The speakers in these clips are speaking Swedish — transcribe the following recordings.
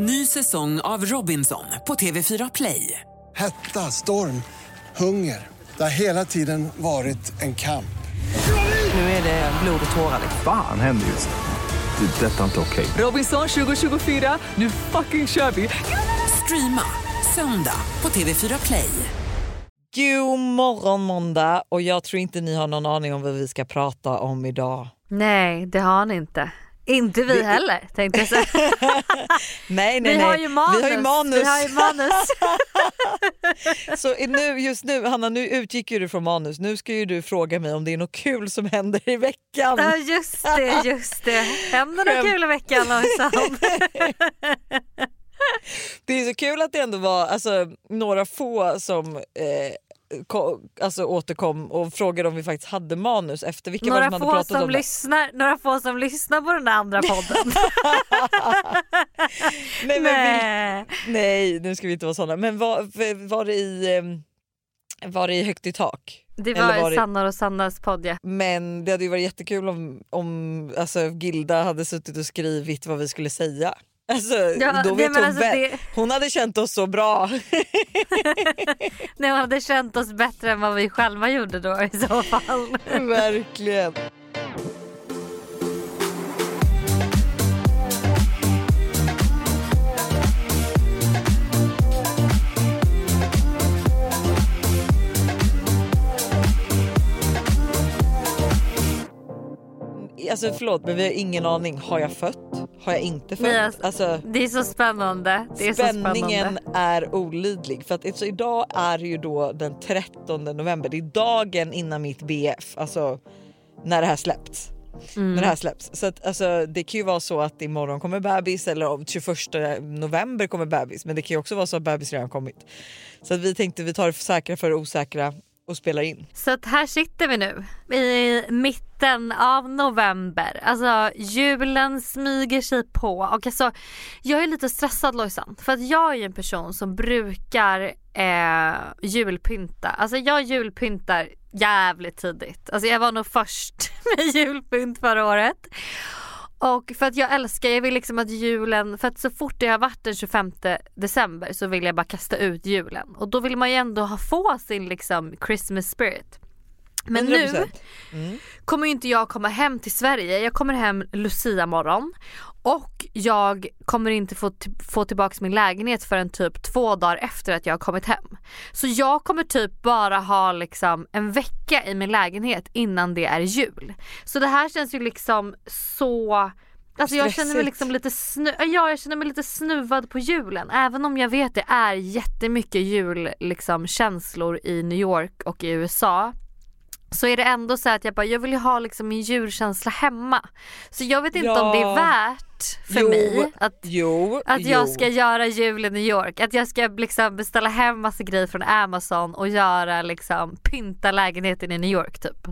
Ny säsong av Robinson på TV4 Play. Hetta, storm, hunger. Det har hela tiden varit en kamp. Nu är det blod och tårar. Fan händer just nu. Det. är Detta är inte okej. Robinson 2024, nu fucking kör vi! Streama söndag på TV4 Play. God morgon måndag och jag tror inte ni har någon aning om vad vi ska prata om idag. Nej, det har ni inte. Inte vi Det- heller tänkte jag säga. Nej, nej, vi, nej. har ju manus. Vi har ju manus. Vi har ju manus. Så nu, just nu, Hanna, nu utgick ju du från manus. Nu ska ju du fråga mig om det är något kul som händer i veckan. ja just det, just det. Händer något kul i veckan Lojsan? Det är så kul att det ändå var alltså, några få som eh, alltså, återkom och frågade om vi faktiskt hade manus efter vilka var Några som hade pratat som om det. lyssnar, några få som lyssnar på den där andra podden. Nej, men vil- Nej. nu ska vi inte vara såna. Men var, var det i, var det i högt i tak? Det Eller var, var i Sannar och Sannas podd ja. Men det hade ju varit jättekul om, om alltså, Gilda hade suttit och skrivit vad vi skulle säga. Alltså, Ja, då nej, vet hon, alltså det- hon hade känt oss så bra. Ni hade känt oss bättre än vad vi själva gjorde då i så fall. Verkligen. Alltså förlåt men vi har ingen aning. Har jag fött? Har jag inte? Ni har- Alltså, Det är så spännande. Är så Spänningen spännande. är olidlig för att alltså, idag är ju då den 13 november. Det är dagen innan mitt BF, alltså när det här släppts. Mm. När det här släpps. Så att, alltså, det kan ju vara så att imorgon kommer bebis eller om 21 november kommer bebis. Men det kan ju också vara så att bebis redan kommit. Så att vi tänkte vi tar det säkra för det osäkra och spelar in. Så att här sitter vi nu i mitten av november. Alltså julen smyger sig på och alltså jag är lite stressad Lojsan för att jag är ju en person som brukar eh, julpynta. Alltså jag julpyntar jävligt tidigt. Alltså jag var nog först med julpynt förra året. Och för att jag älskar, jag vill liksom att julen, för att så fort det har varit den 25 december så vill jag bara kasta ut julen. Och då vill man ju ändå ha få sin liksom Christmas spirit. Men nu 100%. Mm. kommer ju inte jag komma hem till Sverige. Jag kommer hem Lucia morgon och jag kommer inte få, få tillbaka min lägenhet förrän typ två dagar efter att jag har kommit hem. Så jag kommer typ bara ha liksom en vecka i min lägenhet innan det är jul. Så det här känns ju liksom så Alltså jag känner mig liksom lite snu- ja, jag känner mig lite snuvad på julen. Även om jag vet det är jättemycket jul liksom, känslor i New York och i USA så är det ändå så att jag bara, jag vill ju ha liksom min julkänsla hemma. Så jag vet inte om det är Ja. värt för Jo, mig att, Jo, att jag jo. ska göra jul i New York. Att jag ska liksom beställa hem massa grejer från Amazon och göra liksom pynta lägenheten i New York typ.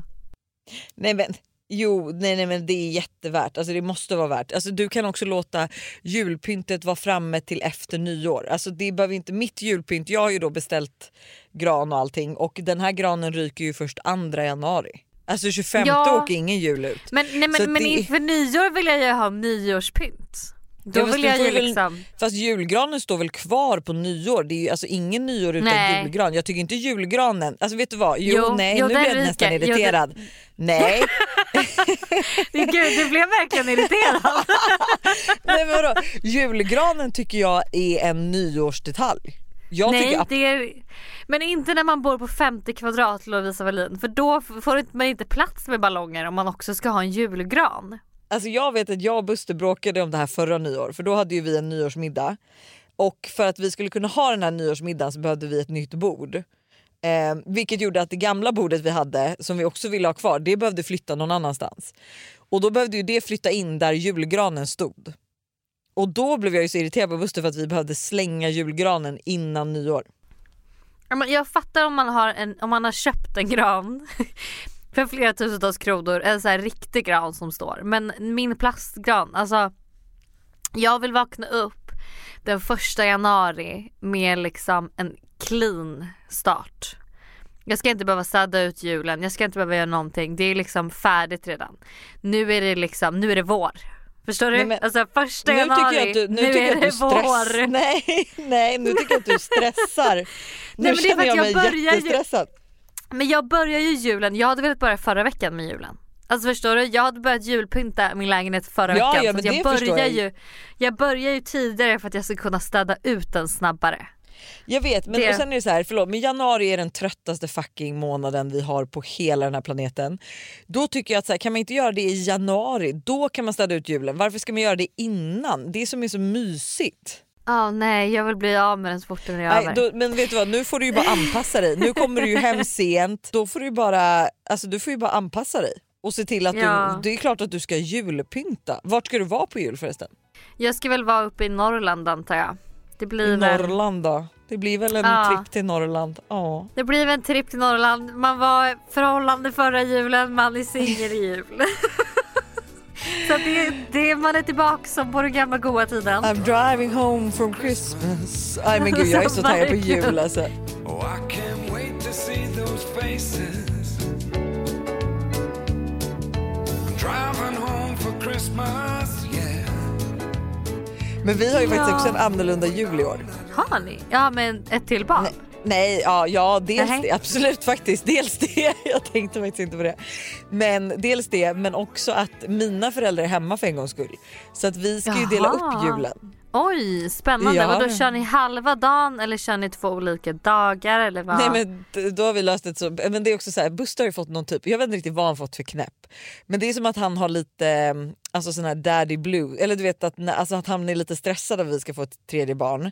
Nej men jo, nej, nej men det är jättevärt. Alltså det måste vara värt. Alltså du kan också låta julpyntet vara framme till efter nyår. Alltså det behöver inte mitt julpynt. Jag har ju då beställt gran och allting och den här granen ryker ju först 2 januari. Alltså 25 Ja. åker ingen jul ut. Men, nej, men, men det- inför nyår vill jag ju ha nyårspynt. Då vill jag ju väl- liksom... Fast julgranen står väl kvar på nyår? Det är ju alltså ingen nyår utan Nej. julgran. Jag tycker inte julgranen, alltså vet du vad? Jo, Jo, nej jo, nu blir jag nästan Jo, den- irriterad. Nej, Gud, du blev verkligen irriterad. nej men? Julgranen tycker jag är en nyårsdetalj. Jag Nej, ab- det är... Men inte när man bor på 50 kvadrat Lovisa Wallin för då får man inte plats med ballonger om man också ska ha en julgran. Alltså jag vet att jag och Buster bråkade om det här förra nyår för då hade ju vi en nyårsmiddag och för att vi skulle kunna ha den här nyårsmiddagen så behövde vi ett nytt bord. Eh, vilket gjorde att det gamla bordet vi hade som vi också ville ha kvar det behövde flytta någon annanstans. Och då behövde ju det flytta in där julgranen stod. Och då blev jag ju så irriterad på Buster för att vi behövde slänga julgranen innan nyår. Jag fattar om man har, en, om man har köpt en gran för flera tusentals kronor, en så här riktig gran som står. Men min plastgran, alltså jag vill vakna upp den första januari med liksom en clean start. Jag ska inte behöva städa ut julen, jag ska inte behöva göra någonting. Det är liksom färdigt redan. Nu är det liksom, nu är det vår. Förstår du? Nej, men- alltså första Nu januari, tycker jag du, nu nu tycker är det vår. Nej, nej, nu tycker jag att du stressar. Nu men det är för att jag jag börjar ju- jättestressad. Men jag börjar ju julen, jag hade velat börja förra veckan med julen. Alltså förstår du? Jag hade börjat julpynta min lägenhet förra Ja, veckan. ja, så jag börjar jag ju. jag börjar ju tidigare för att jag ska kunna städa ut den snabbare. Jag vet men Det- och sen är det så här, förlåt men januari är den tröttaste fucking månaden vi har på hela den här planeten. Då tycker jag att så här, kan man inte göra det i januari, då kan man städa ut julen. Varför ska man göra det innan? Det som är så mysigt. Ja nej jag vill bli av med den så fort den är Nej, över. då, men vet du vad, nu får du ju bara anpassa dig. Nu kommer du ju hem sent, då får du ju bara, alltså, du får ju bara anpassa dig. Och se till att Ja. du, det är klart att du ska julpynta. Vart ska du vara på jul förresten? Jag ska väl vara uppe i Norrland antar jag. Det blir Norrland då? Det blir väl en Ja. tripp till Norrland? Ja. det blir väl en tripp till Norrland. Man var förhållande förra julen, man är singel i jul. Så det, det, man är tillbaka som på den gamla goa tiden. I'm driving home from Christmas. Nej men gud jag är så taggad på jul alltså. Oh, I can't wait to see those faces. I'm driving home for Christmas, yeah. Men vi har ju faktiskt Ja. också en annorlunda jul i år. Har ni? Ja men ett till barn. Nej, ja, ja dels Nej. det, absolut faktiskt. Dels det, jag tänkte faktiskt inte på det. Men dels det, men också att mina föräldrar är hemma för en gångs skull. Så att vi ska ju dela Jaha. upp julen. Oj spännande. Ja. Vadå kör ni halva dagen eller kör ni två olika dagar eller vad? Nej men då har vi löst det så, men det är också så här, Buster har ju fått någon typ, jag vet inte riktigt vad han fått för knäpp. Men det är som att han har lite alltså sån här daddy blue, eller du vet att, alltså att han är lite stressad att vi ska få ett tredje barn.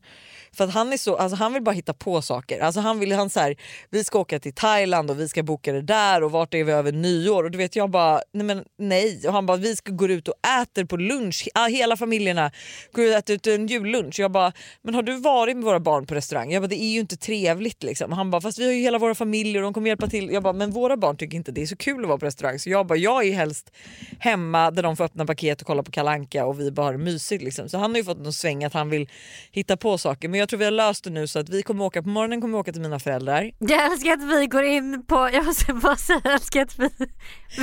För att han är så, alltså han vill bara hitta på saker. Alltså han vill, han så här, vi ska åka till Thailand och vi ska boka det där och vart är vi över nyår? Och du vet jag bara, nej men nej. Och han bara, vi ska gå ut och äter på lunch, hela familjerna går ut och äter ut en jullunch. Jag bara, men har du varit med våra barn på restaurang? Jag bara, det är ju inte trevligt liksom. Han bara, fast vi har ju hela våra familjer och de kommer hjälpa till. Jag bara, men våra barn tycker inte det är så kul att vara på restaurang. Så jag bara, jag är helst hemma där de får öppna paket och kolla på Kalanka och vi bara har det mysigt liksom. Så han har ju fått någon sväng att han vill hitta på saker. Men jag tror vi har löst det nu så att vi kommer åka, på morgonen kommer vi åka till mina föräldrar. Jag älskar att vi går in på, jag måste bara säga jag älskar att vi...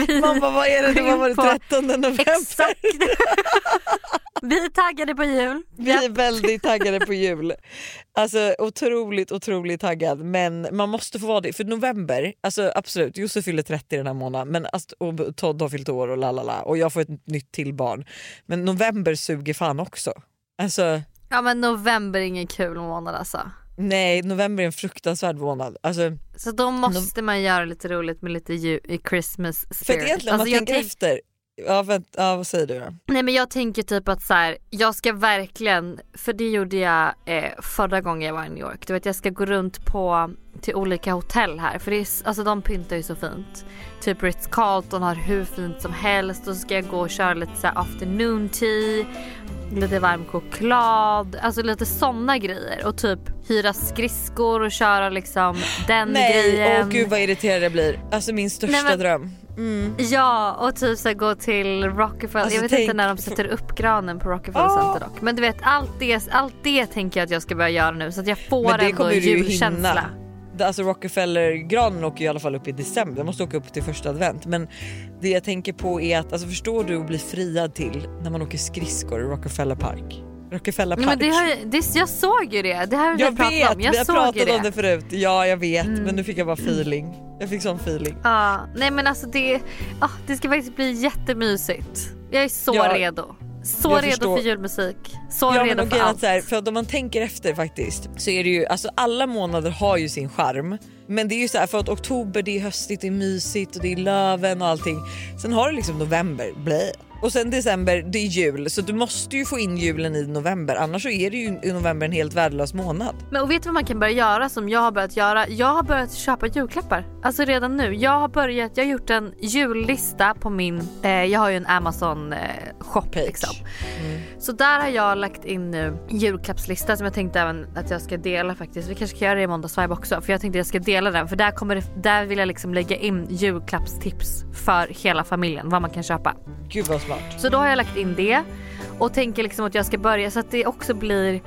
vi bara, vad är det? Det var, var det På- 13 november? Exakt. vi är taggade på jul. Vi är väldigt taggade på jul. Alltså otroligt otroligt taggad men man måste få vara det. För november, alltså absolut Josef fyller 30 den här månaden men, alltså, och Todd har fyllt år och lalala och jag får ett nytt till barn. Men november suger fan också. Alltså Ja men november är ingen kul månad alltså. nej november är en fruktansvärd månad. Alltså, Så då måste man göra lite roligt med lite ju, i Christmas spirit. för egentligen om Alltså, man tänker tänk- efter, ja, vänt, ja vad säger du då? Nej men jag tänker typ att så här, jag ska verkligen, för det gjorde jag eh, förra gången jag var i New York. Du vet jag ska gå runt på till olika hotell här för det är, alltså de pyntar ju så fint. Typ Ritz Carlton har hur fint som helst och så ska jag gå och köra lite så afternoon tea, lite varm choklad, alltså lite sådana grejer och typ hyra skridskor och köra liksom den Nej, grejen. åh gud vad irriterad jag blir. Alltså min största Nej, men- dröm. Mm. Ja och typ så gå till Rockefeller. Alltså, jag vet tänk- inte när de sätter upp granen på Rockefeller Ah. Center dock. Men du vet allt det, allt det tänker jag att jag ska börja göra nu så att jag får ändå julkänsla. Alltså Rockefeller-granen åker ju i alla fall upp i december, jag måste åka upp till första advent. Men det jag tänker på är att, alltså förstår du att bli friad till när man åker skridskor i Rockefeller Park? Rockefeller Park. men det har, det, jag såg ju det, det här har jag pratat vet, om. Jag vi har pratat om det förut. Ja jag vet Mm. men nu fick jag bara feeling. Jag fick sån feeling. Ja, nej men alltså det, ah, det ska faktiskt bli jättemysigt. Jag är så Ja, redo. Så redo förstår. för julmusik. Så Ja, redo för allt. så här, för om man tänker efter faktiskt så är det ju, alltså alla månader har ju sin charm. Men det är ju så här, för att oktober det är höstigt, det är mysigt och det är löven och allting. Sen har du liksom november, blä. Och sen december, det är jul. Så du måste ju få in julen i november annars så är det ju i november en helt värdelös månad. Men och vet du vad man kan börja göra som jag har börjat göra? Jag har börjat köpa julklappar. Alltså redan nu. Jag har börjat, jag har gjort en jullista på min, eh, jag har ju en Amazon eh, shop Page. liksom. Så där har jag lagt in nu julklappslista som jag tänkte även att jag ska dela faktiskt. Vi kanske ska göra det i måndagsvibe också för jag tänkte jag ska dela den för där kommer det, där vill jag liksom lägga in julklappstips för hela familjen vad man kan köpa. Gud vad smart. Så då har jag lagt in det och tänker liksom att jag ska börja så att det också blir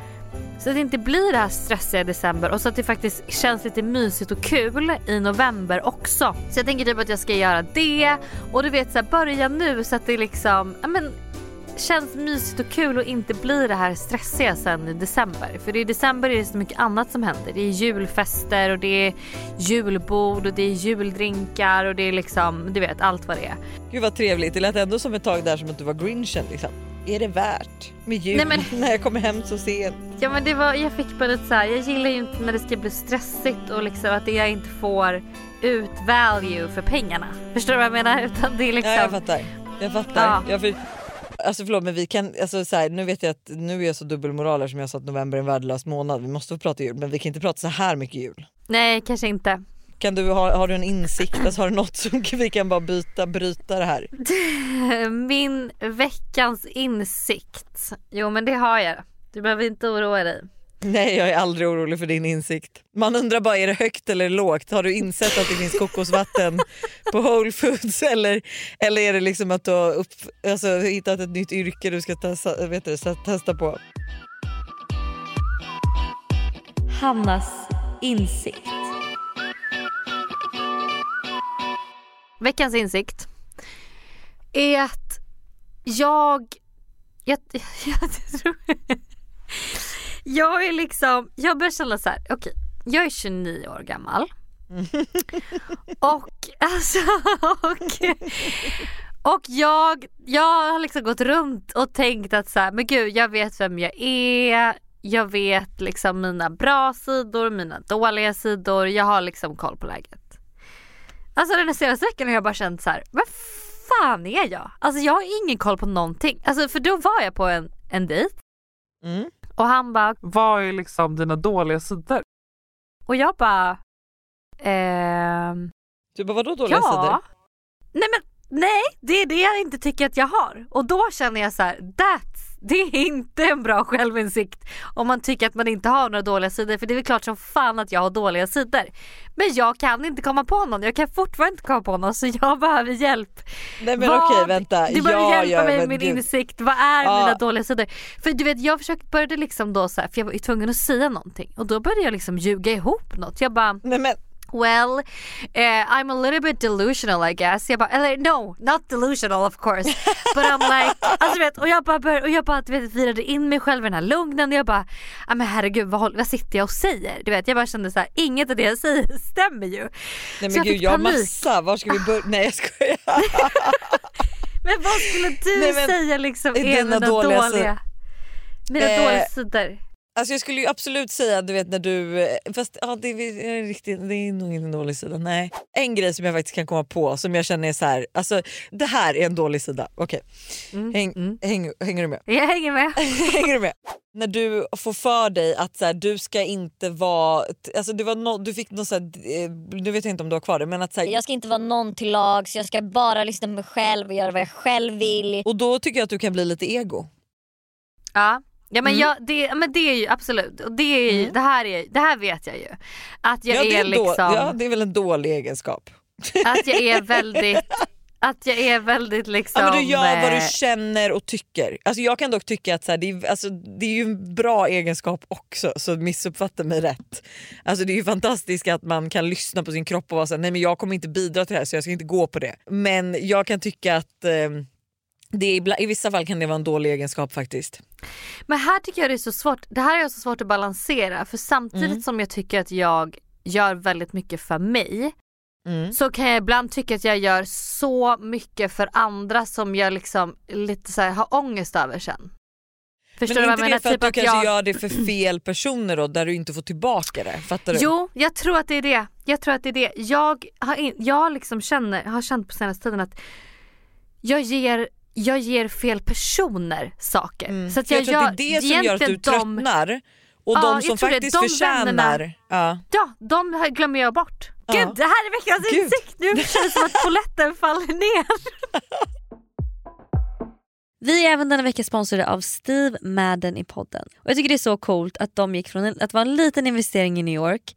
så att det inte blir det här stressiga i december och så att det faktiskt känns lite mysigt och kul i november också. Så jag tänker typ att jag ska göra det och du vet så här, börja nu så att det liksom, ja men känns mysigt och kul att inte bli det här stressiga sen i december. För i december är det så mycket annat som händer. Det är julfester och det är julbord och det är juldrinkar och det är liksom, du vet allt vad det är. Gud vad trevligt, det lät ändå som ett tag där som att du var grinchen liksom. Är det värt med jul Nej, men- när jag kommer hem så sent? Ja men det var, jag fick bara lite så här, jag gillar ju inte när det ska bli stressigt och liksom att jag inte får ut value för pengarna. Förstår du vad jag menar? Utan det är liksom... Ja, jag fattar. Jag fattar. Ja. Jag för, alltså förlåt men vi kan, alltså så här, nu vet jag att nu är jag så dubbelmoral som jag sa att november är en värdelös månad. Vi måste få prata jul men vi kan inte prata så här mycket jul. Nej kanske inte. Kan du, ha, har du en insikt, alltså, har du något som vi kan bara byta, bryta det här? Min veckans insikt. Jo men det har jag. Du behöver inte oroa dig. Nej jag är aldrig orolig för din insikt. Man undrar bara är det högt eller lågt? Har du insett att det finns kokosvatten på Whole Foods eller, eller är det liksom att du har upp, alltså, hittat ett nytt yrke du ska testa, vet du, testa på? Hannas insikt. Veckans insikt är att jag... Jag, jag, tror, jag är liksom... Jag börjar känna så här, okej, jag är 29 år gammal. och alltså... Och, och jag, jag har liksom gått runt och tänkt att så här, men gud jag vet vem jag är. Jag vet liksom mina bra sidor, mina dåliga sidor. Jag har liksom koll på läget. Alltså den senaste veckan har jag bara känt så här, vad fan är jag? Alltså jag har ingen koll på någonting. Alltså för då var jag på en, en dejt Mm. Och han bara, Vad är liksom dina dåliga sidor? och jag bara, ehm, Du bara vadå dåliga ja. sidor? Nej men nej, det är det jag inte tycker att jag har. Och då känner jag så här, that's, det är inte en bra självinsikt om man tycker att man inte har några dåliga sidor. För det är väl klart som fan att jag har dåliga sidor. Men jag kan inte komma på någon, jag kan fortfarande inte komma på någon så jag behöver hjälp. Nej men Vad- okej vänta. Du behöver ja, hjälpa ja, mig med min gud. insikt. Vad är Ja. mina dåliga sidor? För du vet jag försökte började liksom då så här, för jag var ju tvungen att säga någonting och då började jag liksom ljuga ihop något. Jag bara Nej men Well, eh, I'm a little bit delusional I guess. Jag bara, eller no, not delusional of course. But I'm like, alltså vet, och jag bara, bör, och jag bara du vet, virade in mig själv i den här lugnen och jag bara, ja men herregud vad, vad sitter jag och säger? Du vet, jag bara kände så här, inget av det jag säger stämmer ju. Nej Så men jag gud jag har massa, var ska vi börja? Nej jag skojar. Men vad skulle du Nej, men, säga liksom är mina dåliga dåliga, mina Eh, dåliga sidor? Alltså jag skulle ju absolut säga du vet när du, fast ja, det, är riktigt, det är nog inte en dålig sida. Nej. En grej som jag faktiskt kan komma på som jag känner är så här, alltså det här är en dålig sida. Okej, Mm, Häng, mm. häng, hänger du med? Jag hänger med. hänger du med? När du får för dig att så här, du ska inte vara, alltså det var no, du fick någon så här, eh, nu vet jag inte om du har kvar det men att så här, Jag ska inte vara någon till lags, jag ska bara lyssna på mig själv och göra vad jag själv vill. och då tycker jag att du kan bli lite ego. Ja. Ja men, Mm. jag, det, men det är ju absolut, och det, är ju, Mm. det, här är, det här vet jag ju. Att jag ja, är, är liksom, ja det är väl en dålig egenskap. att jag är väldigt, att jag är väldigt liksom. Ja, men du gör vad eh, du känner och tycker. Alltså jag kan dock tycka att så här, det, är, alltså, det är ju en bra egenskap också, så missuppfatta mig rätt. Alltså, det är ju fantastiskt att man kan lyssna på sin kropp och vara såhär, nej men jag kommer inte bidra till det här så jag ska inte gå på det. Men jag kan tycka att eh, det är, i vissa fall kan det vara en dålig egenskap faktiskt. Men här tycker jag det är så svårt, det här är så svårt att balansera för samtidigt Mm. som jag tycker att jag gör väldigt mycket för mig Mm. så kan jag ibland tycka att jag gör så mycket för andra som jag liksom lite så här har ångest över sen. Förstår Men du är vad jag menar? för att Typ du att kanske jag... gör det för fel personer då, där du inte får tillbaka det? Fattar du? Jo, jag tror att det är det. Jag tror att det är det. Jag har, in, jag liksom känner, har känt på senaste tiden att jag ger, jag ger fel personer saker. Mm. Så att jag, jag tror att det är det som gör att du de- tröttnar. Och Ja, de jag som det. faktiskt De förtjänar... vännerna- Ja. Ja, de glömmer jag bort. Ja. Gud, det här är veckans Gud. insikt. Nu känns det som att polletten faller ner. Vi är även denna vecka sponsrade av Steve Madden i podden. Och Jag tycker det är så coolt att de gick från en- att vara en liten investering i New York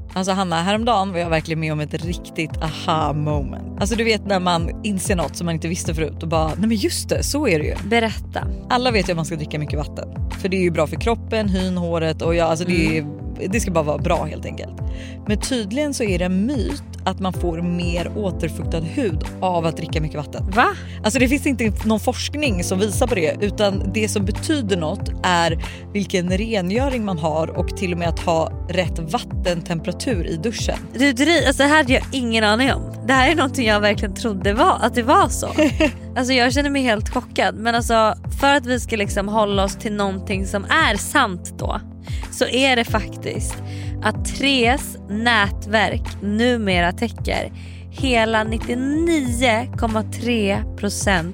Alltså Hanna, häromdagen var jag verkligen med om ett riktigt aha moment. Alltså du vet när man inser något som man inte visste förut och bara, nej men just det, så är det ju. Berätta. Alla vet ju att man ska dricka mycket vatten. För det är ju bra för kroppen, hyn, håret och ja, alltså det, är, det ska bara vara bra helt enkelt. Men tydligen så är det en myt att man får mer återfuktad hud av att dricka mycket vatten. Va? Alltså det finns inte någon forskning som visar på det utan det som betyder något är vilken rengöring man har och till och med att ha rätt vattentemperatur i duschen. Du, dri- alltså det här hade jag ingen aning om. Det här är någonting jag verkligen trodde var, att det var så. alltså jag känner mig helt chockad men alltså för att vi ska liksom hålla oss till någonting som är sant då så är det faktiskt att Tres nätverk numera täcker hela 99,3%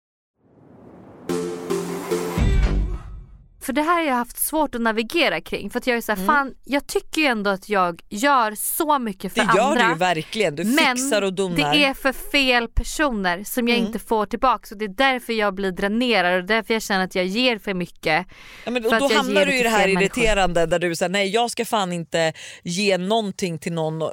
För det här har jag haft svårt att navigera kring för att jag är såhär, Mm. fan jag tycker ju ändå att jag gör så mycket för Det gör andra. du ju verkligen, du men fixar och donar. det är för fel personer som jag Mm. inte får tillbaka och det är därför jag blir dränerad och därför jag känner att jag ger för mycket. Ja, men, och då hamnar du i det här människor. irriterande där du säger nej jag ska fan inte ge någonting till någon eh,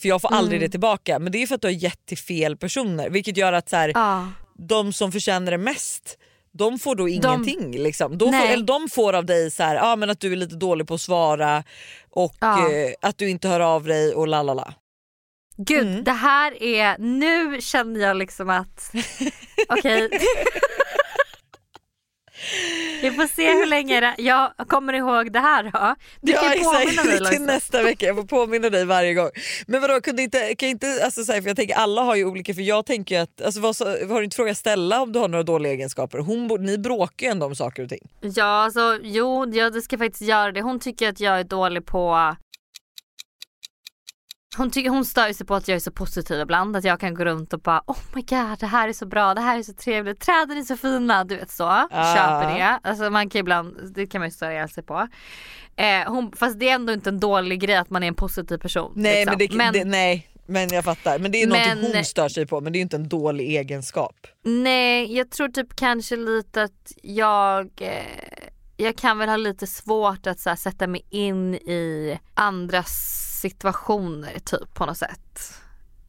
för jag får aldrig Mm. det tillbaka. Men det är för att du har gett till fel personer vilket gör att så här, Ja. de som förtjänar det mest de får då ingenting. liksom. de, får, eller de får av dig så här, ja, men att du är lite dålig på att svara och Ja. eh, att du inte hör av dig och lalala. Gud Mm. det här är, nu känner jag liksom att, okej. Vi får se hur länge det, jag kommer ihåg det här då. Du kan ju påminna mig till nästa vecka, jag får påminna dig varje gång. Men vadå, kunde inte, kan jag inte, alltså, så här, för jag tänker alla har ju olika, för jag tänker att, alltså, vad, så, har du inte frågat Stella om du har några dåliga egenskaper? Hon, ni bråkar ju ändå om saker och ting. Ja alltså jo, jag det ska faktiskt göra det. Hon tycker att jag är dålig på hon, tycker, hon stör sig på att jag är så positiv ibland. Att jag kan gå runt och bara oh my god det här är så bra, det här är så trevligt, träden är så fina. Du vet så. Ah. Köper det. Alltså man kan ibland, det kan man ju störa ihjäl sig på. Eh, hon, fast det är ändå inte en dålig grej att man är en positiv person. Nej, liksom. men, det, det, nej men jag fattar. Men det är Men- något hon stör sig på men det är inte en dålig egenskap. Nej, jag tror typ kanske lite att jag eh, jag kan väl ha lite svårt att här, sätta mig in i andras situationer typ på något sätt.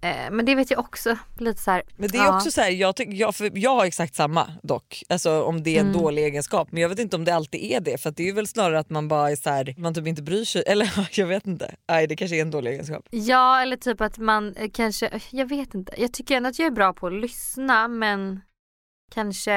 Eh, men det vet jag också lite så här. Men det är ja. också så här, jag, tyck, jag, för jag har exakt samma dock, alltså om det är en Mm. dålig egenskap. Men jag vet inte om det alltid är det för det är väl snarare att man bara är så här, man typ inte bryr sig. Eller jag vet inte, nej det kanske är en dålig egenskap. Ja eller typ att man eh, kanske, jag vet inte. Jag tycker ändå att jag är bra på att lyssna men kanske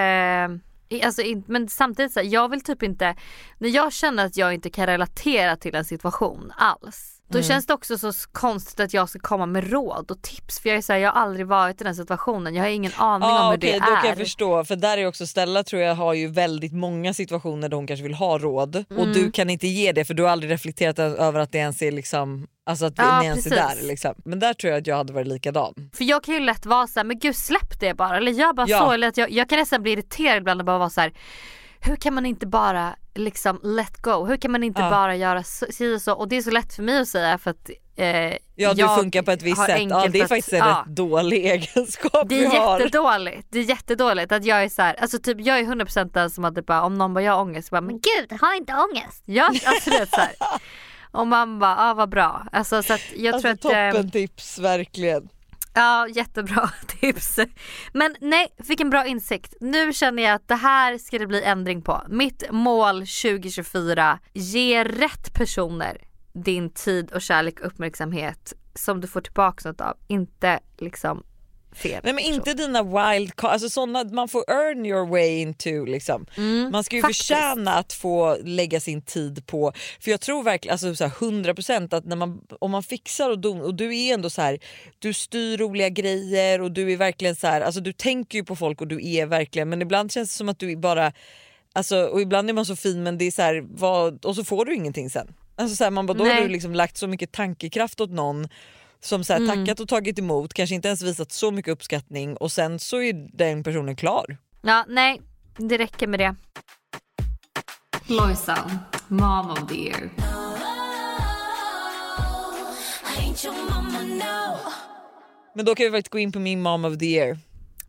Alltså, men samtidigt så här, jag vill typ inte, när jag känner att jag inte kan relatera till en situation alls. Då Mm. känns det också så konstigt att jag ska komma med råd och tips för jag är så här, jag har aldrig varit i den situationen. Jag har ingen aning om Ah, hur okej, det då kan är. jag förstå för där är också Stella tror jag har ju väldigt många situationer där hon kanske vill ha råd och Mm. du kan inte ge det för du har aldrig reflekterat över att det ens är liksom Alltså att Ja, ni ens är precis. där liksom. Men där tror jag att jag hade varit likadan. För jag kan ju lätt vara så här, men gud släpp det bara. Eller gör bara Ja. så. Eller att jag, jag kan nästan bli irriterad ibland och bara vara så här. Hur kan man inte bara liksom let go? Hur kan man inte Ja. bara göra si och så? Och det är så lätt för mig att säga för att eh, Ja du jag funkar på ett visst sätt. Ja, det är att- faktiskt en ja. rätt dålig egenskap Det vi är har. jättedåligt. Det är jättedåligt att jag är så här, alltså typ jag är 100% den som att det bara, om någon bara jag har ångest, bara, men Gud, ha inte ångest. Ja, alltså det är så här. Och man bara, ja ah, vad bra. Alltså så att jag alltså, tror att toppen tips verkligen. Ja, jättebra tips. Men nej, fick en bra insikt. Nu känner jag att det här ska det bli ändring på. Mitt mål 2024, ge rätt personer din tid och kärlek och uppmärksamhet som du får tillbaka något av. Inte liksom fel. Nej men person. inte dina wild cards, alltså såna, man får earn your way into liksom. Mm, man ska ju faktiskt. förtjäna att få lägga sin tid på, för jag tror verkligen alltså så här 100% att när man, om man fixar och, dom, och du är ändå så här, du styr roliga grejer och du är verkligen så här, alltså du tänker ju på folk och du är verkligen men ibland känns det som att du bara Alltså, och ibland är man så fin men det är så här, vad, och så får du ingenting sen. Alltså så här, man bara, då har Nej. du liksom lagt så mycket tankekraft åt någon som så här, Mm. tackat och tagit emot, kanske inte ens visat så mycket uppskattning och sen så är den personen klar. Ja, nej, det räcker med det. Lojsan, mom of the year. Men då kan vi faktiskt gå in på min mom of the year.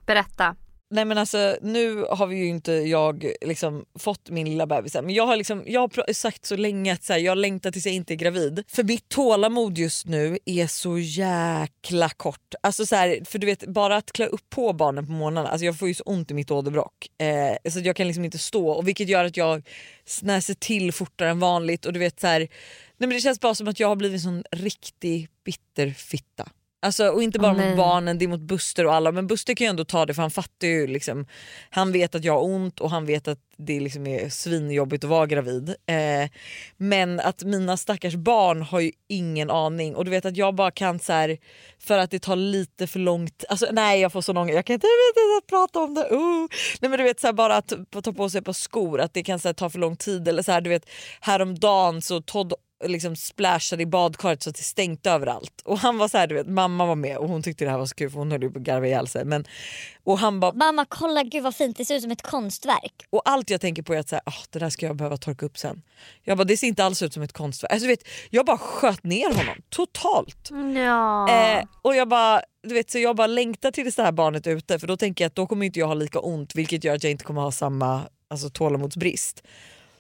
Berätta. Nej men alltså nu har vi ju inte jag liksom fått min lilla bebis än, men jag har, liksom, jag har sagt så länge att så här, jag längtar tills jag inte är gravid. För mitt tålamod just nu är så jäkla kort. Alltså så här, för du vet bara att klä upp på barnen på morgnarna, alltså jag får ju så ont i mitt åderbråck. Eh, så att jag kan liksom inte stå och vilket gör att jag snäser till fortare än vanligt och du vet så här, nej men det känns bara som att jag har blivit en sån riktig bitterfitta. Alltså, och inte bara nej. mot barnen, det är mot Buster och alla. Men Buster kan ju ändå ta det för han fattar ju liksom. Han vet att jag har ont och han vet att det liksom är svinjobbigt att vara gravid. Eh, men att mina stackars barn har ju ingen aning och du vet att jag bara kan så här för att det tar lite för långt. Alltså nej jag får så långa, jag kan inte, jag vet inte prata om det. Uh. Nej men du vet så här, bara att ta på sig ett par skor, att det kan så här, ta för lång tid. Eller så här, du vet häromdagen så Todd liksom splashade i badkaret så att det stänkte överallt. Och han var så här, du vet, mamma var med och hon tyckte det här var så kul för hon höll ju på att garva ihjäl sig. Men, och han bara, Mamma kolla gud vad fint det ser ut som ett konstverk. och allt jag tänker på är att så här, "Ah, det där ska jag behöva torka upp sen. Jag bara, det ser inte alls ut som ett konstverk. Alltså, du vet, jag bara sköt ner honom totalt. Ja. Eh, och jag bara, du vet, så jag bara längtar tills det här barnet är ute för då tänker jag att då kommer inte jag ha lika ont vilket gör att jag inte kommer ha samma alltså, tålamodsbrist.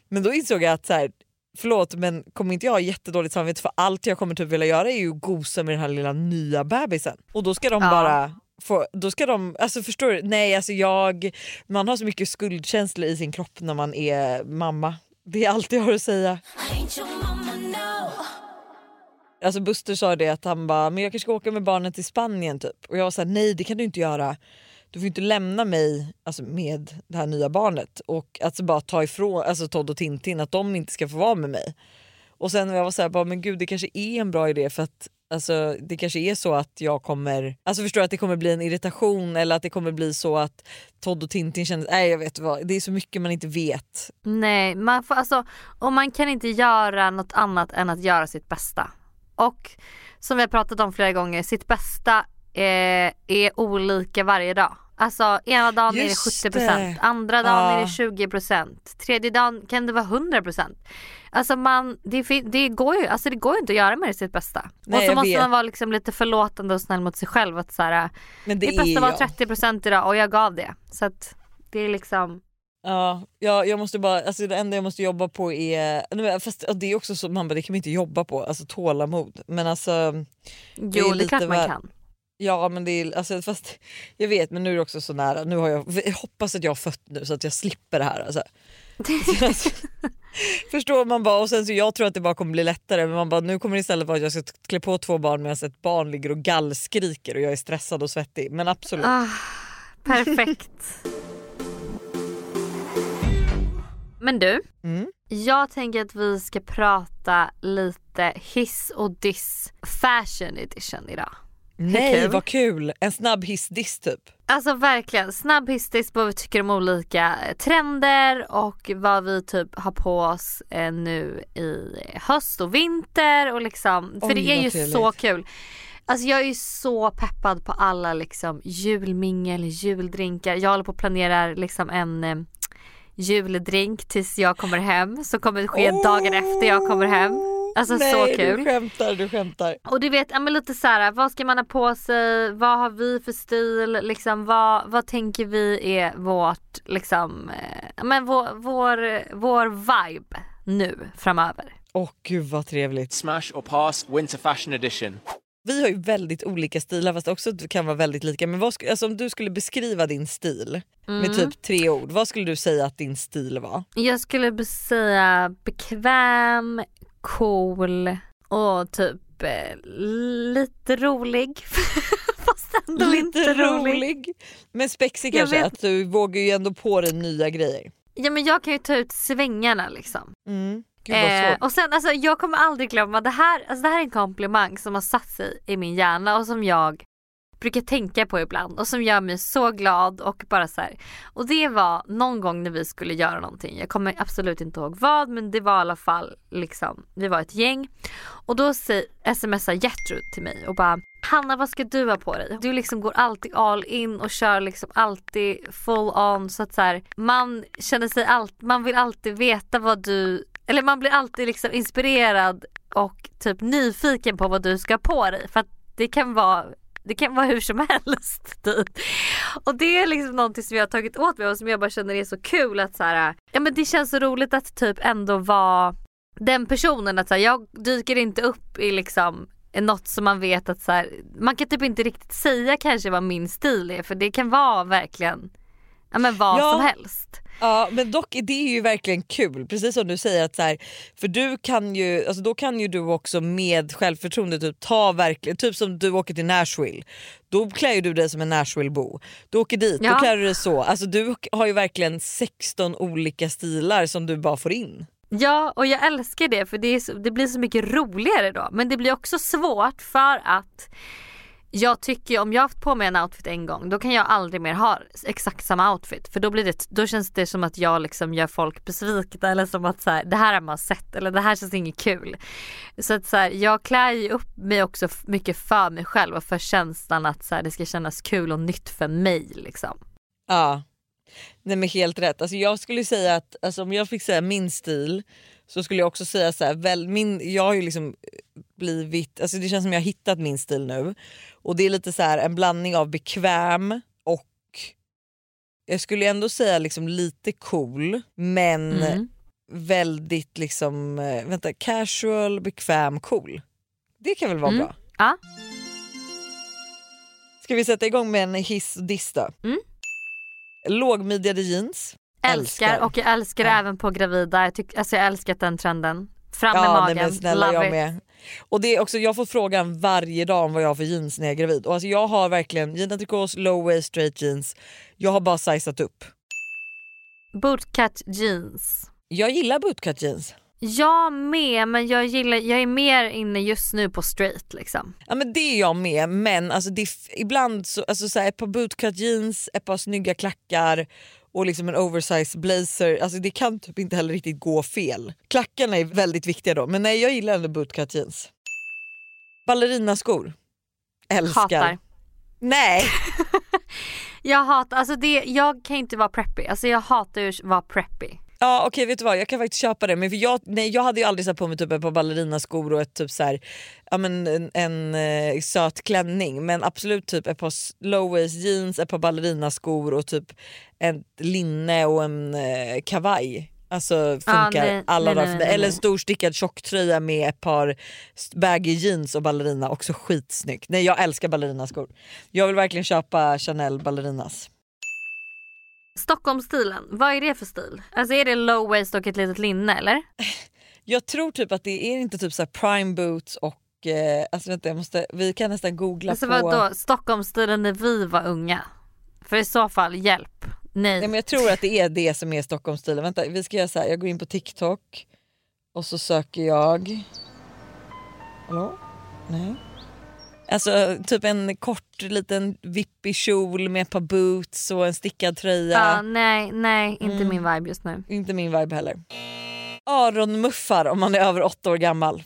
Men då insåg jag att så här, förlåt men kommer inte jag ha jättedåligt samvete för allt jag kommer typ vilja göra är ju att gosa med den här lilla nya bebisen. Och då ska de Ja. bara få, då ska de, alltså förstår du? Nej alltså jag, man har så mycket skuldkänslor i sin kropp när man är mamma. Det är allt jag har att säga. Alltså Buster sa det att han bara, men jag kanske ska åka med barnen till Spanien typ. Och jag var såhär, nej det kan du inte göra. Du får inte lämna mig alltså, med det här nya barnet och alltså bara ta ifrån alltså Todd och Tintin att de inte ska få vara med mig. Och sen jag var såhär, bara, men gud det kanske är en bra idé för att Alltså, det kanske är så att jag kommer, alltså förstår du, att det kommer bli en irritation eller att det kommer bli så att Todd och Tintin känner, nej jag vet vad, det är så mycket man inte vet. Nej, man får, alltså, och man kan inte göra något annat än att göra sitt bästa. Och som vi har pratat om flera gånger, sitt bästa eh, är olika varje dag. Alltså ena dagen Just är det 70%, det. andra dagen är Ja. det 20%, tredje dagen kan det vara 100%. Alltså man, det, det, går ju, alltså det går ju inte att göra med sitt bästa. Nej, och så måste vet. man vara liksom lite förlåtande och snäll mot sig själv. Att så här, Men det mitt bästa är var jag. 30% idag och jag gav det. Så att det är liksom Ja, jag, jag måste bara, alltså det enda jag måste jobba på är, fast det är också så, man bara, det kan man inte jobba på, alltså tålamod. Men alltså, Jo är det är klart man kan. Ja men det är, alltså, fast jag vet men nu är det också så nära, nu har jag, jag hoppas att jag har fött nu så att jag slipper det här. Alltså. Förstår man bara och sen så jag tror att det bara kommer bli lättare men man bara nu kommer det istället vara att jag ska klä på två barn medan ett barn ligger och gallskriker och jag är stressad och svettig men absolut. Ah, perfekt. Men du, Mm. jag tänker att vi ska prata lite hiss och diss fashion edition idag. Nej kul. vad kul! En snabb hiss-diss typ. Alltså verkligen, snabb hiss på vad vi tycker om olika eh, trender och vad vi typ har på oss eh, nu i höst och vinter och liksom, för Oj, det är ju trevligt. så kul. Alltså jag är ju så peppad på alla liksom julmingel, juldrinkar. Jag håller på att planera liksom en eh, juldrink tills jag kommer hem som kommer ske dagen efter jag kommer hem. Alltså Nej, så du kul. skämtar, du skämtar. Och du vet, ja, men lite så här, vad ska man ha på sig, vad har vi för stil, liksom, vad, vad tänker vi är vårt, liksom, eh, men vår, vår, vår vibe nu framöver. Åh gud vad trevligt. Smash or pass Winter Fashion Edition. Vi har ju väldigt olika stilar fast också kan vara väldigt lika. Men vad, alltså, om du skulle beskriva din med Mm. typ tre ord, vad skulle du säga att din stil var? Jag skulle säga bekväm, cool och typ eh, lite rolig. Fast ändå Lite inte rolig. rolig. Men spexig kanske, vet- att du vågar ju ändå på dig nya grejer. Ja men jag kan ju ta ut svängarna liksom. Mm. Eh, och sen alltså jag kommer aldrig glömma det här, alltså det här är en komplimang som har satt sig i min hjärna och som jag brukar tänka på ibland och som gör mig så glad och bara så här. Och det var någon gång när vi skulle göra någonting. Jag kommer absolut inte ihåg vad men det var i alla fall liksom, vi var ett gäng och då smsar Gertrud till mig och bara Hanna vad ska du ha på dig? Du liksom går alltid all in och kör liksom alltid full on så att så här, man känner sig allt, man vill alltid veta vad du, eller man blir alltid liksom inspirerad och typ nyfiken på vad du ska ha på dig för att det kan vara det kan vara hur som helst typ. Och det är liksom någonting som jag har tagit åt mig och som jag bara känner är så kul att så här, ja men det känns så roligt att typ ändå vara den personen att så här, jag dyker inte upp i liksom något som man vet att så här, man kan typ inte riktigt säga kanske vad min stil är för det kan vara verkligen ja men vad Ja. som helst. Ja men dock är det ju verkligen kul, precis som du säger att så här, för du kan ju, alltså då kan ju du också med självförtroende typ ta verkligen, typ som du åker till Nashville, då klär ju du dig som en Nashville-bo. Du åker dit, Ja. då klär du dig så. Alltså du har ju verkligen 16 olika stilar som du bara får in. Ja och jag älskar det för det, är så, det blir så mycket roligare då. Men det blir också svårt för att jag tycker om jag har haft på mig en outfit en gång då kan jag aldrig mer ha exakt samma outfit för då, blir det, då känns det som att jag liksom gör folk besvikna eller som att så här, det här har man sett eller det här känns inget kul. Så att så här, jag klär ju upp mig också mycket för mig själv och för känslan att så här, det ska kännas kul och nytt för mig liksom. Ja, nej men helt rätt. Alltså jag skulle säga att alltså om jag fick säga min stil så skulle jag också säga så här, väl, min, jag har ju liksom blivit, alltså det känns som jag har hittat min stil nu och det är lite så här en blandning av bekväm och jag skulle ändå säga liksom lite cool men Mm. väldigt liksom, eh, vänta, casual, bekväm, cool. Det kan väl vara Mm. bra? Ja. Ska vi sätta igång med en hiss och diss då? Mm. Lågmidjade jeans. Älskar, och jag älskar det även på gravida. Jag, tyck, alltså jag har älskat den trenden. Fram med Ja, magen, nej, men snälla love jag it. med. Och det är också, jag får frågan varje dag om vad jag har för jeans när jag är gravid. Och alltså jag har verkligen jeans trikås, low waist, straight jeans. Jag har bara sizat upp. Bootcut jeans. Jag gillar bootcut jeans. Jag med men jag gillar, jag är mer inne just nu på straight liksom. Ja men det är jag med men alltså det ibland så, alltså så här, ett par bootcut jeans, ett par snygga klackar och liksom en oversized blazer. Alltså det kan typ inte heller riktigt gå fel. Klackarna är väldigt viktiga då men nej jag gillar ändå bootcut jeans. Ballerinaskor. Älskar. Hatar. Nej. Jag hatar, alltså det, jag kan inte vara preppy. Alltså jag hatar att vara preppy. Ja okej vet du vad jag kan faktiskt köpa det men för jag, nej, jag hade ju aldrig satt på mig typ ett par ballerinaskor och ett typ så här, ja, men en, en eh, söt klänning men absolut typ ett par low waist jeans, ett par ballerinaskor och typ ett linne och en eh, kavaj. Alltså funkar nej, alla nej, nej, nej, Eller en stor stickad tjocktröja med ett par baggy jeans och ballerina, också skitsnyggt. Nej jag älskar ballerinaskor. Jag vill verkligen köpa Chanel ballerinas. Stockholmsstilen, vad är det för stil? Alltså är det low waist och ett litet linne eller? Jag tror typ att det är inte typ så prime boots och eh, alltså vänta, jag måste, vi kan nästan googla Alltså på... vadå, Stockholmsstilen när vi var unga? För i så fall, hjälp. Nej. Nej men jag tror att det är det som är Stockholmsstilen. Vänta vi ska göra så här. jag går in på TikTok och så söker jag... Hallå? Nej. Alltså typ en kort liten vippig kjol med ett par boots och en stickad tröja. Ja, nej, nej, inte Mm. min vibe just nu. Inte min vibe heller. Aronmuffar om man är över åtta år gammal.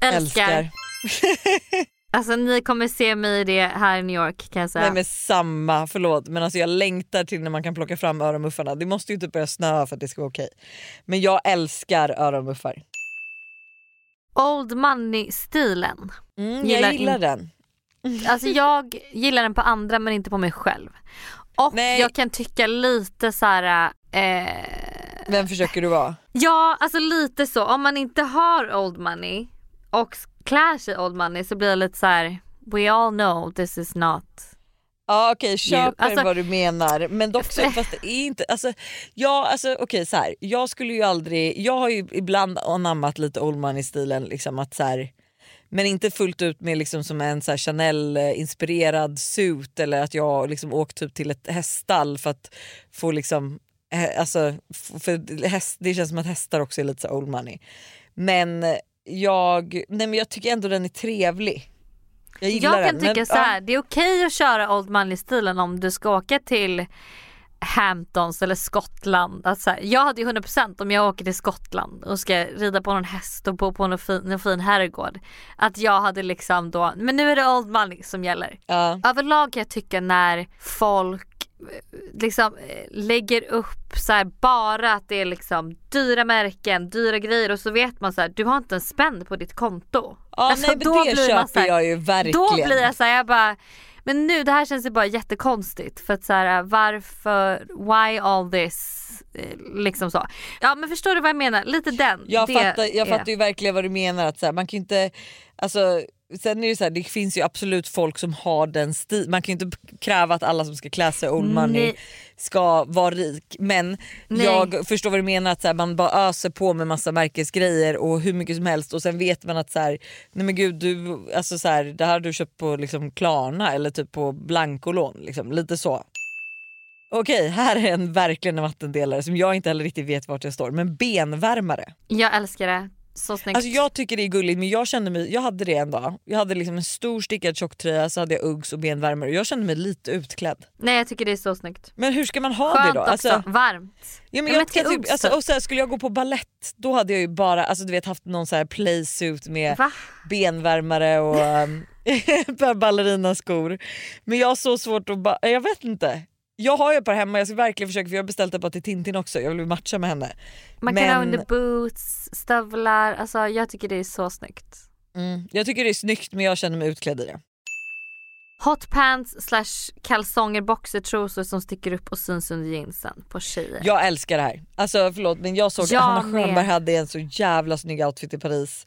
Älskar. Alltså ni kommer se mig i det här i New York kan jag säga. Nej men samma, förlåt men alltså jag längtar till när man kan plocka fram öronmuffarna. Det måste ju typ börja snöa för att det ska vara okej. Men jag älskar öronmuffar. Old money-stilen. Mm, jag gillar den. Alltså jag gillar den på andra men inte på mig själv. Och jag kan tycka lite så här. Eh, Vem försöker du vara? ja alltså lite så. Om man inte har old money och klär sig old money så blir det lite så här. We all know this is not Ja okej, You- köper alltså- vad du menar men dock så, fast det är inte, alltså, ja, alltså okej så här. jag skulle ju aldrig, jag har ju ibland anammat lite old money stilen liksom att så här, men inte fullt ut med liksom som en så här Chanel eh, inspirerad suit eller att jag liksom åkt typ till ett häststall för att få liksom, eh, alltså för häst, det känns som att hästar också är lite så old money. Men jag, nej men jag tycker ändå den är trevlig. Jag Jag kan den. tycka men, så här, det är okej att köra Old Money-stilen om du ska åka till Hamptons eller Skottland. Att så här, jag hade ju 100% om jag åker till Skottland och ska rida på någon häst och bo på någon fin, någon fin herrgård. Att jag hade liksom då, men nu är det Old Money som gäller. Ja. Överlag kan jag tycka när folk eh, liksom eh, lägger upp så här, bara att det är liksom dyra märken, dyra grejer och så vet man så här, du har inte en spänn på ditt konto. Ja, nej, men det blir man köper så här- jag ju verkligen. Då blir jag såhär, jag bara men nu det här känns ju bara jättekonstigt för att så här, varför, why all this? Eh, Liksom så. Ja men förstår du vad jag menar? Lite den. Jag, fattar, jag är- fattar ju verkligen vad du menar. Att så här, man kan ju inte, alltså, sen är det så här, det finns ju absolut folk som har den stil. Man kan ju inte kräva att alla som ska klä sig old money Nej. ska vara rik. Men Nej. jag förstår vad du menar att så här, man bara öser på med massa märkesgrejer och hur mycket som helst och sen vet man att så här, nej men gud du, alltså så här, det här har du köpt på liksom Klarna eller typ på blankolån. Liksom, lite så. Okej, här är en verkligen en vattendelare som jag inte heller riktigt vet vart jag står. Men benvärmare. Jag älskar det. Så snyggt. Alltså jag tycker det är gulligt men jag kände mig, jag hade det en dag. Jag hade liksom en stor stickad tjocktröja så hade jag Uggs och benvärmare och jag kände mig lite utklädd. Nej jag tycker det är så snyggt. Men hur ska man ha Skönt det då? Alltså, också, varmt. Ja, men Ja, jag men typ, Uggs alltså, och så här, skulle jag gå på ballett då hade jag ju bara alltså, du vet, haft någon så här playsuit med Va? benvärmare och um, ballerinaskor. Men jag har så svårt att jag vet inte. Jag har ju ett par hemma, jag ska verkligen försöka för jag har beställt ett par till Tintin också, jag vill matcha med henne. Man kan ha under boots, stövlar, alltså jag tycker det är så snyggt. mm, jag tycker det är snyggt men jag känner mig utklädd i det. Hot pants slash kalsonger, boxertrosor som sticker upp och syns under jeansen på tjejer. Jag älskar det här. Alltså förlåt men jag såg Jag att Hanna med. Hade en så jävla snygg outfit i Paris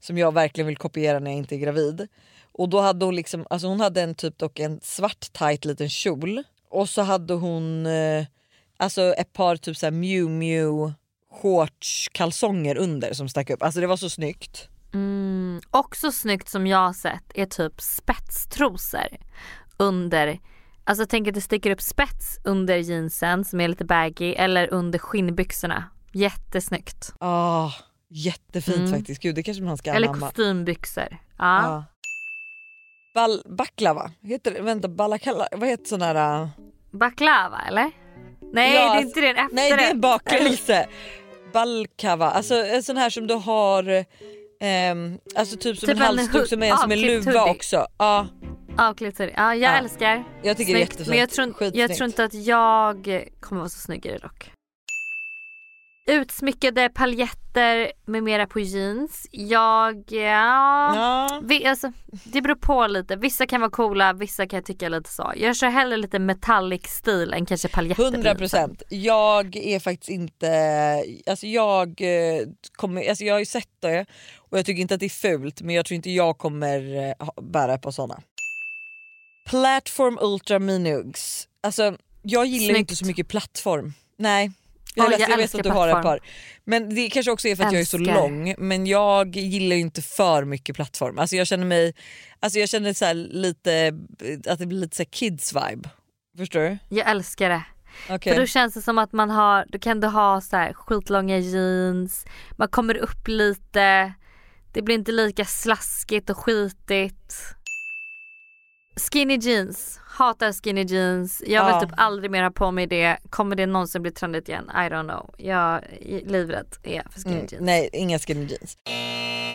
som jag verkligen vill kopiera när jag inte är gravid. Och då hade hon liksom, alltså hon hade en typ dock en svart tight liten kjol och så hade hon eh, alltså ett par typ såhär Miu Miu shortskalsonger under som stack upp. Alltså det var så snyggt. Mm, också snyggt som jag har sett är typ spetstrosor under Alltså tänk att det sticker upp spets under jeansen som är lite baggy eller under skinnbyxorna. Jättesnyggt. Ah, jättefint Mm. faktiskt. Gud det kanske man ska Eller anamma. kostymbyxor. Ja. Ja. Bal baklava, heter det, vänta balakalla, vad heter sån här... äh, Baklava eller? Nej Ja, det är inte det, en efterrätt. Nej det är en bakelse. Balkava, alltså en sån här som du har ehm, Alltså typ som Typ en en halsduk som är som en luva också. Ja, Avklippt hoodie. Ja jag Ja. älskar. jag tycker det är Snyggt. jättefint. Men jag tror, jag tror inte att jag kommer vara så snygg i det dock. Utsmyckade paljetter med mera på jeans. Jag, ja. Ja. Vi, alltså, det beror på lite. Vissa kan vara coola, vissa kan jag tycka lite så. Jag kör hellre lite metallic stil än kanske paljetter. på 100 jeansen. procent. Jag är faktiskt inte, alltså jag eh, kommer, alltså jag har ju sett det och jag tycker inte att det är fult men jag tror inte jag kommer eh, bära på såna. Platform Ultra Minuggs. Alltså jag gillar Snyggt. inte så mycket plattform. Nej. Jag, ledsen, jag jag vet älskar att du har ett par. Men det kanske också är för att jag är så Älskar. lång men jag gillar ju inte för mycket plattform. Alltså jag känner mig, alltså jag känner så lite, att det blir lite så kids vibe. Förstår du? Jag älskar det. Okej. För då känns det som att man har, då kan du ha så här skitlånga jeans, man kommer upp lite, det blir inte lika slaskigt och skitigt. Skinny jeans, hatar skinny jeans. Jag vill Ja. typ aldrig mer ha på mig det. Kommer det någonsin bli trendigt igen? I don't know. Jag är livrädd är för skinny Mm, jeans. nej, inga skinny jeans.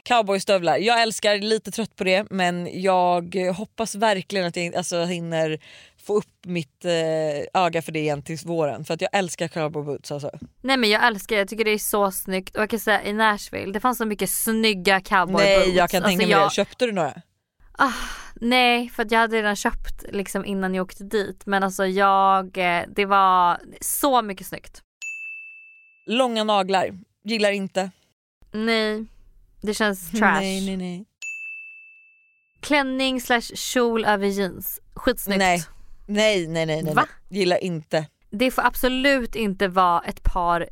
Cowboystövlar, jag älskar, lite trött på det men jag hoppas verkligen att jag alltså, hinner få upp mitt eh, öga för det igen till våren för att jag älskar cowboy boots alltså. Nej men jag älskar jag tycker det är så snyggt och jag kan säga i Nashville det fanns så mycket snygga cowboy Nej boots. jag kan Alltså, tänka mig jag- det, köpte du några? Ah, nej för jag hade redan köpt liksom innan jag åkte dit men alltså jag, eh, det var så mycket snyggt. Långa naglar, gillar inte. Nej, det känns trash. Nej nej nej. Klänning slash kjol över jeans, skitsnyggt. Nej. Nej nej nej nej, Va? nej. gillar inte. Det får absolut inte vara ett par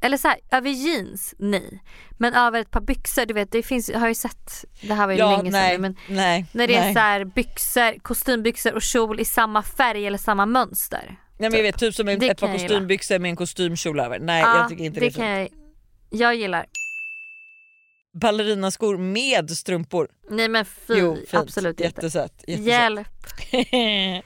eller så här, över jeans, nej. Men över ett par byxor, du vet det finns, jag har ju sett, det här var ju Ja, länge nej, sedan men nej, när det är nej. så här byxor, kostymbyxor och kjol i samma färg eller samma mönster. Nej men jag vet typ som Det ett par kostymbyxor med en kostymkjol över. Nej Ja, jag tycker inte det, är kan fint. jag, jag gillar. Ballerinaskor med strumpor. Nej men fy, Jo, absolut inte. Jättesött. jättesött. Hjälp.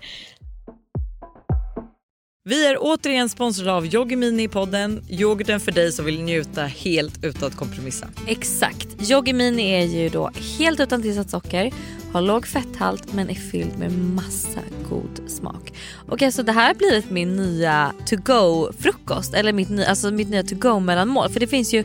Vi är återigen sponsrade av Yoggi Mini i podden. Yoghurten för dig som vill njuta helt utan att kompromissa. Exakt. Yoggi Mini är ju då helt utan tillsatt socker, har låg fetthalt men är fylld med massa god smak. Och alltså det här har blivit min nya to go frukost eller mitt, ny, alltså mitt nya to go mellanmål för det finns ju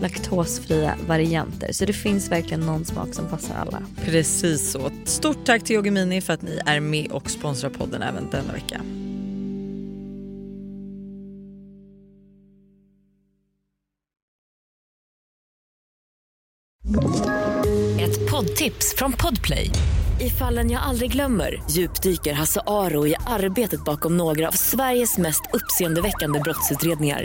laktosfria varianter. Så det finns verkligen någon smak som passar alla. Precis så. Stort tack till Yoggi Mini för att ni är med och sponsrar podden även denna vecka. Ett poddtips från Podplay. I fallen jag aldrig glömmer djupdyker Hasse Aro i arbetet bakom några av Sveriges mest uppseendeväckande brottsutredningar.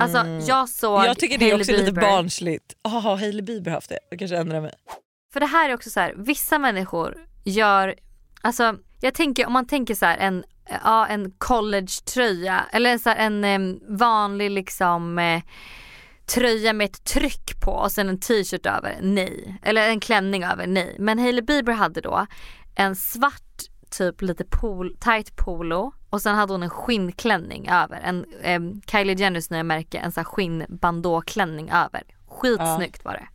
Alltså jag såg Mm. Jag tycker det är också lite barnsligt. Jaha, har Hailey Bieber haft det? Jag kanske ändrar mig. För det här är också så här, vissa människor gör, alltså jag tänker om man tänker så här en, ja, en collegetröja eller så här, en em, vanlig liksom eh, tröja med ett tryck på och sen en t-shirt över, nej. Eller en klänning över, nej. Men Hailey Bieber hade då en svart typ lite pol, tight polo och sen hade hon en skinnklänning över. En em, Kylie Jenners nya märke, en sån skinnbandåklänning över. Skitsnyggt var det.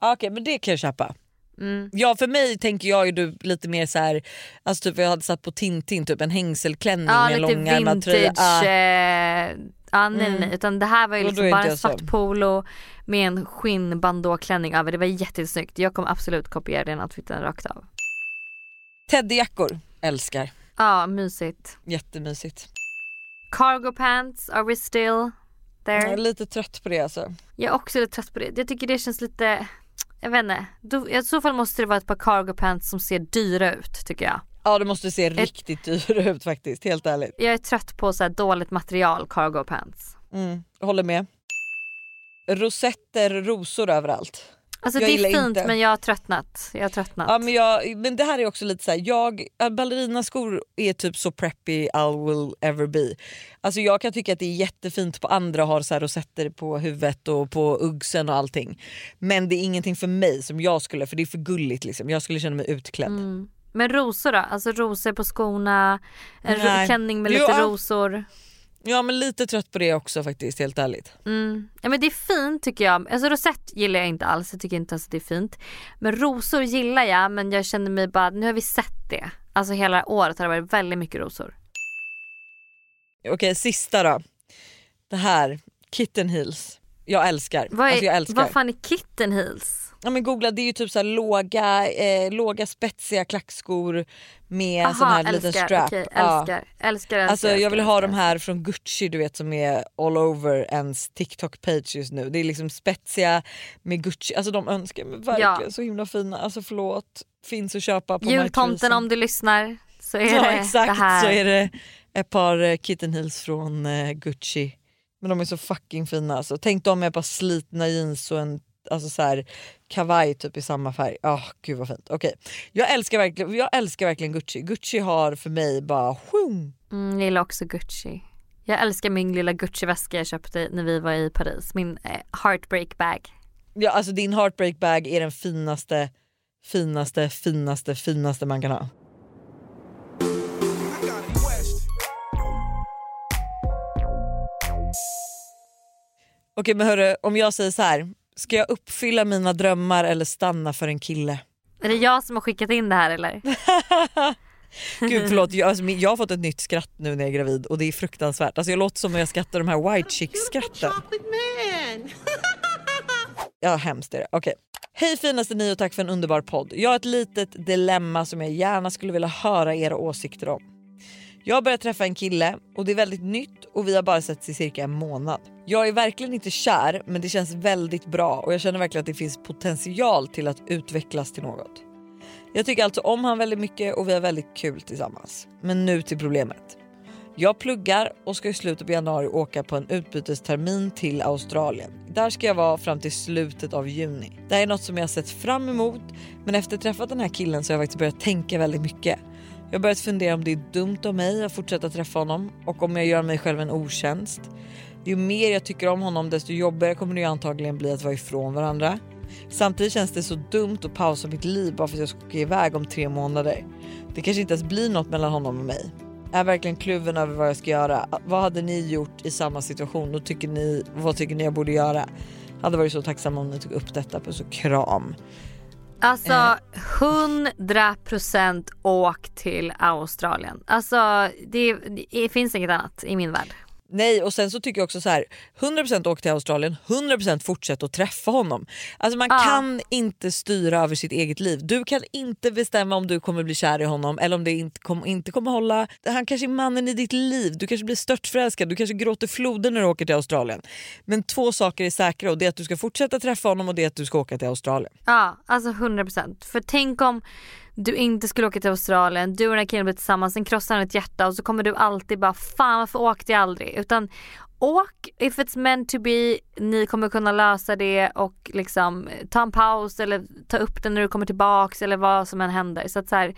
Ja, Okej men det kan jag köpa. Mm. Ja för mig tänker jag ju du lite mer så här, alltså typ jag hade satt på Tintin, typ en hängselklänning Ja med långärmad tröja. Ah. Eh, ja, nej, Mm. nej utan det här var ju liksom bara en så. svart polo med en skinnbandåklänning över. Det var jättesnyggt. Jag kommer absolut kopiera den outfiten rakt av. Teddyjackor, älskar. Ja mysigt. Jättemysigt. Cargo pants, are we still there? Jag är lite trött på det alltså. Jag är också lite trött på det. Jag tycker det känns lite, jag vet inte. Då, I så fall måste det vara ett par cargo pants som ser dyra ut tycker jag. Ja det måste se riktigt dyra ut faktiskt, helt ärligt. Jag är trött på så här dåligt material cargo pants. Mm, håller med. Rosetter, rosor överallt. Alltså Jag det är fint inte. men jag har tröttnat. Jag har tröttnat. Ja, men, jag, men det här är också lite så här, jag, ballerinaskor är typ så preppy I will ever be. Alltså jag kan tycka att det är jättefint på andra att ha så här rosetter på huvudet och på uggsen och allting. Men det är ingenting för mig som jag skulle, för det är för gulligt liksom. Jag skulle känna mig utklädd. Mm. Men rosor då? Alltså rosor på skorna, en klänning med Jo, lite ja. rosor. Ja men lite trött på det också faktiskt helt ärligt. Mm. Ja, men det är fint tycker jag. Alltså rosett gillar jag inte alls. Jag tycker inte ens att det är fint. Men rosor gillar jag men jag känner mig bara, nu har vi sett det. Alltså hela året har det varit väldigt mycket rosor. Okej sista då. Det här, Kitten Heels. Jag älskar. Vad, är, alltså jag älskar. vad fan är kitten heels? Ja men googla det är ju typ så här låga, eh, låga spetsiga klackskor med Aha, sån här älskar, liten strap. okej, Ja. älskar, älskar, älskar. Alltså jag vill älskar, ha älskar. de här från Gucci du vet som är all over ens TikTok-page just nu. Det är liksom spetsiga med Gucci, alltså de önskar mig verkligen Ja. så himla fina. Alltså förlåt, finns att köpa på Jultomten om du lyssnar så är Ja det exakt det här. så är det ett par eh, kitten heels från eh, Gucci. Men de är så fucking fina alltså. Tänk dem med ett par slitna jeans och en alltså så här, kavaj typ i samma färg. Oh, gud vad fint. Okej. Jag, älskar verkligen, jag älskar verkligen Gucci. Gucci har för mig bara... Shoom. Mm, jag gillar också Gucci. Jag älskar min lilla Gucci-väska jag köpte när vi var i Paris. Min eh, heartbreak bag. Ja, alltså din heartbreak bag är den finaste, finaste, finaste, finaste man kan ha. Okej men hörru, om jag säger så här. Ska jag uppfylla mina drömmar eller stanna för en kille? Är det jag som har skickat in det här eller? Gud förlåt, jag, alltså, jag har fått ett nytt skratt nu när jag är gravid och det är fruktansvärt. Alltså, jag låter som om jag skrattar de här white chick skratten. Ja hemskt är det. Okej. Hej finaste ni och tack för en underbar podd. Jag har ett litet dilemma som jag gärna skulle vilja höra era åsikter om. Jag har börjat träffa en kille och det är väldigt nytt och vi har bara setts i cirka en månad. Jag är verkligen inte kär men det känns väldigt bra och jag känner verkligen att det finns potential till att utvecklas till något. Jag tycker alltså om han väldigt mycket och vi har väldigt kul tillsammans. Men nu till problemet. Jag pluggar och ska i slutet på januari åka på en utbytestermin till Australien. Där ska jag vara fram till slutet av juni. Det här är något som jag sett fram emot men efter att ha träffat den här killen så har jag faktiskt börjat tänka väldigt mycket. Jag har börjat fundera om det är dumt av mig att fortsätta träffa honom och om jag gör mig själv en otjänst. Ju mer jag tycker om honom desto jobbigare kommer det ju antagligen bli att vara ifrån varandra. Samtidigt känns det så dumt att pausa mitt liv bara för att jag ska åka iväg om tre månader. Det kanske inte ens blir något mellan honom och mig. Jag är verkligen kluven över vad jag ska göra. Vad hade ni gjort i samma situation och tycker ni, vad tycker ni jag borde göra? Hade varit så tacksam om ni tog upp detta. Puss och kram. Alltså Eh. 100% åk till Australien. Alltså det, det finns inget annat i min värld. Nej och sen så tycker jag också så här 100% åk till Australien, 100% fortsätt att träffa honom. Alltså man Ja. kan inte styra över sitt eget liv. Du kan inte bestämma om du kommer bli kär i honom eller om det inte, kom, inte kommer hålla. Han kanske är mannen i ditt liv, du kanske blir störtförälskad, du kanske gråter floden när du åker till Australien. Men två saker är säkra och det är att du ska fortsätta träffa honom och det är att du ska åka till Australien. Ja, alltså 100%. För tänk om du inte skulle åka till Australien, du och den här killen blir tillsammans, sen krossar han ett hjärta och så kommer du alltid bara fan varför åkte jag aldrig? Utan åk if it's meant to be, ni kommer kunna lösa det och liksom ta en paus eller ta upp det när du kommer tillbaks eller vad som än händer. Så att så här,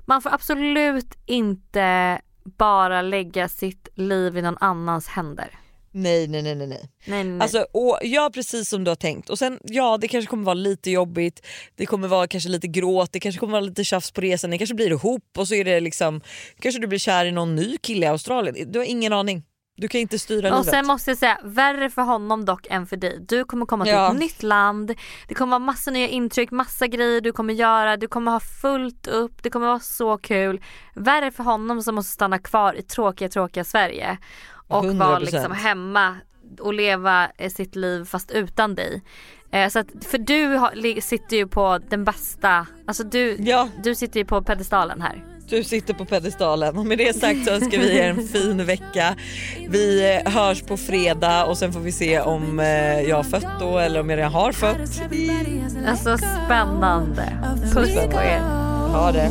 man får absolut inte bara lägga sitt liv i någon annans händer. Nej nej nej nej. nej. Nej, nej. Alltså, och, ja precis som du har tänkt. Och sen ja det kanske kommer vara lite jobbigt, det kommer vara kanske lite gråt, det kanske kommer vara lite tjafs på resan, ni kanske blir ihop och så är det liksom, kanske du blir kär i någon ny kille i Australien. Du har ingen aning. Du kan inte styra Och livet. sen måste jag säga, värre för honom dock än för dig. Du kommer komma till Ja. ett nytt land, det kommer vara massa nya intryck, massa grejer du kommer göra, du kommer ha fullt upp, det kommer vara så kul. Värre för honom som måste stanna kvar i tråkiga, tråkiga Sverige och vara 100%. liksom hemma och leva eh, sitt liv fast utan dig. Eh, Så att, för du har, sitter ju på den bästa, alltså du, du sitter ju på pedestalen här. Du sitter på pedestalen och med det sagt så önskar vi er en fin vecka. Vi eh, hörs på fredag och sen får vi se om jag har fött då eller om jag redan har fött. Alltså spännande. Puss på er. Ha det.